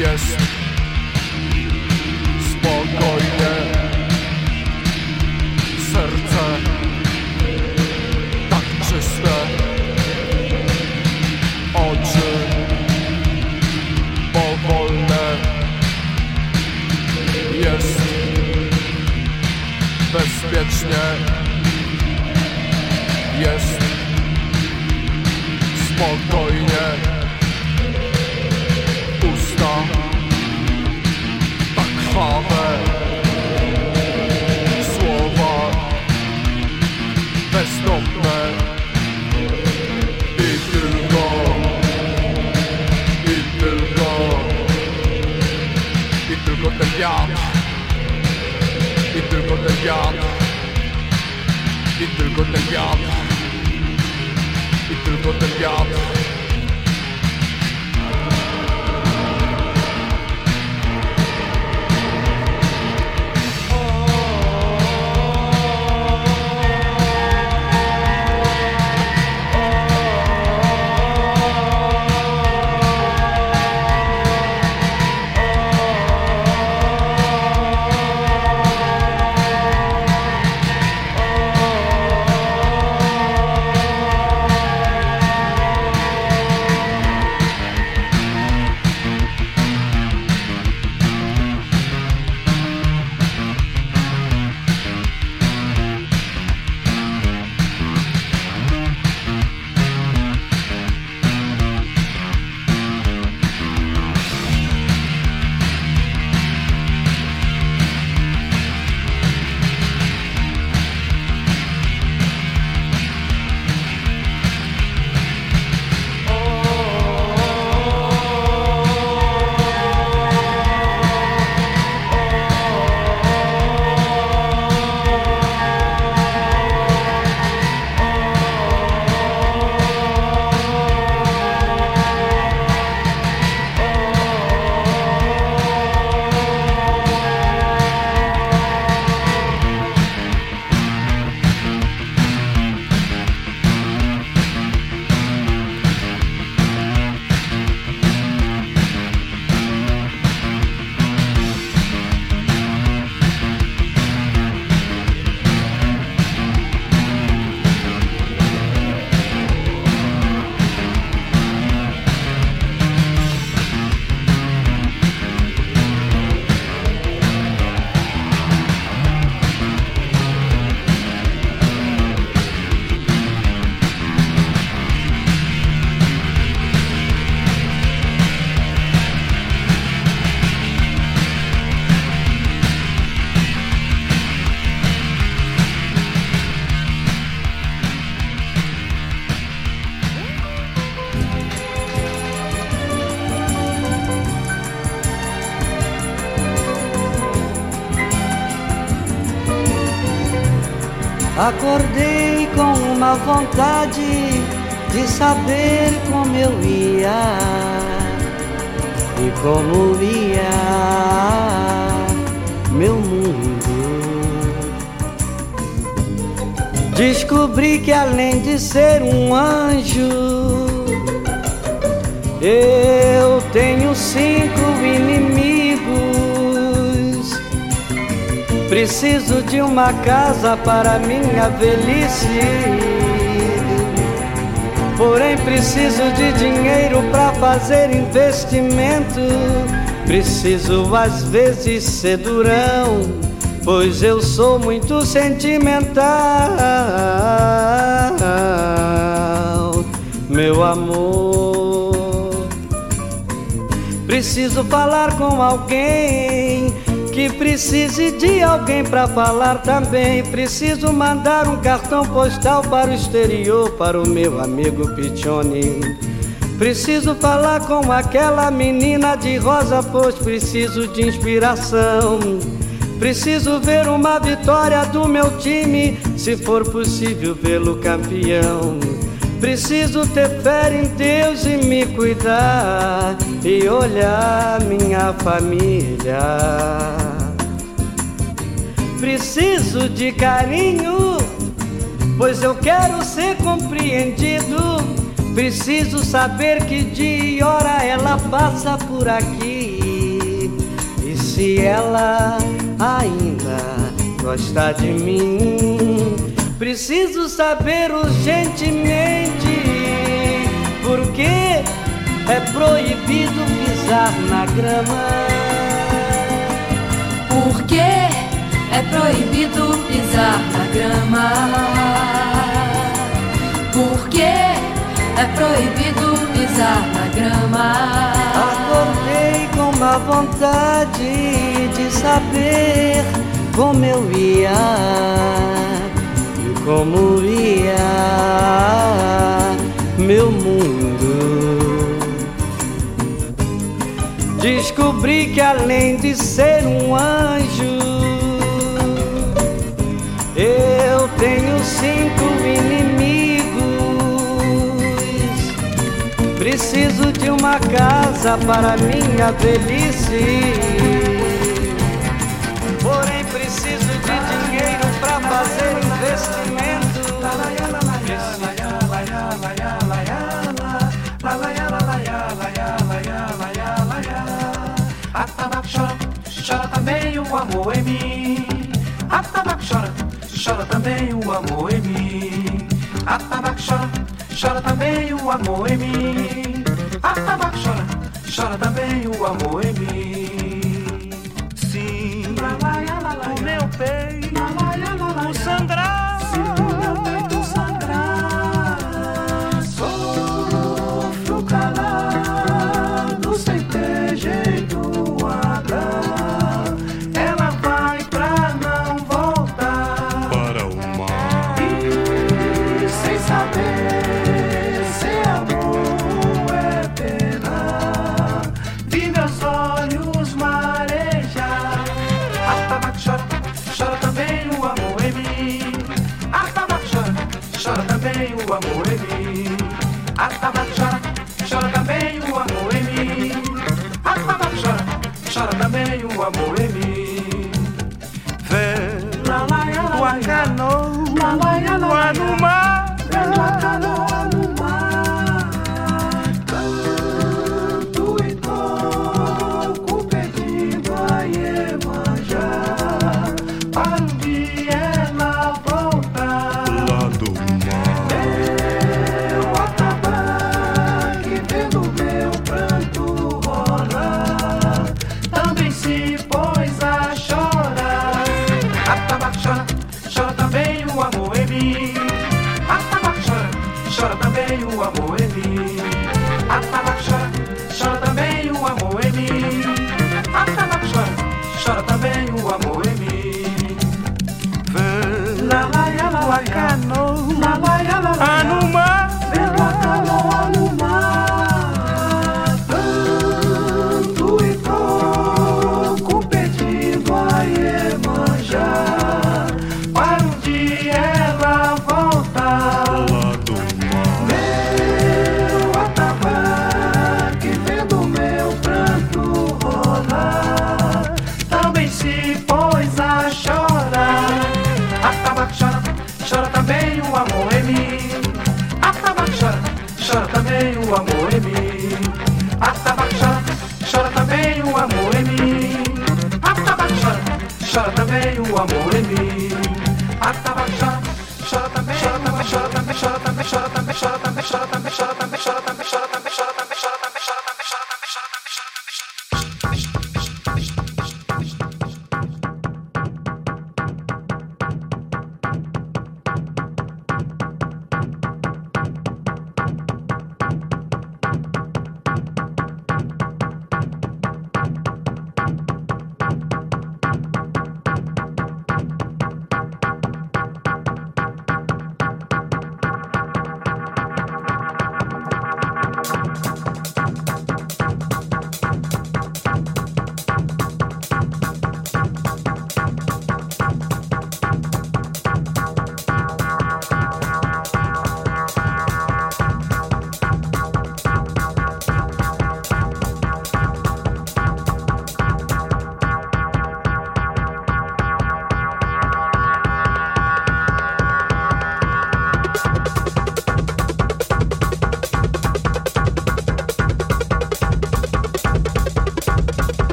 Yes. Uma vontade de saber como eu ia e como ia meu mundo. Descobri que além de ser um anjo, eu tenho cinco inimigos. Preciso de uma casa para minha velhice. Porém, preciso de dinheiro para fazer investimento. Preciso às vezes ser durão, pois eu sou muito sentimental. Meu amor, preciso falar com alguém que precise de alguém para falar também. Preciso mandar um cartão postal para o exterior para o meu amigo Pichoni. Preciso falar com aquela menina de rosa, pois preciso de inspiração. Preciso ver uma vitória do meu time, se for possível vê-lo campeão. Preciso ter fé em Deus e me cuidar e olhar minha família. Preciso de carinho, pois eu quero ser compreendido. Preciso saber que dia e hora ela passa por aqui. E se ela ainda gosta de mim, preciso saber urgentemente porque é proibido pisar na grama. Porque é proibido pisar na grama. Porque é proibido pisar na grama. Acordei com uma vontade de saber como eu ia e como ia meu mundo. Descobri que além de ser um anjo, eu tenho cinco inimigos. Preciso de uma casa para minha velhice. Porém, preciso de dinheiro para fazer investimento. Chora, chora também o amor em mim. Atabaque chora, chora também o amor em mim. Atabaque chora, chora também o amor em mim. Atabaque chora, chora também o amor em mim.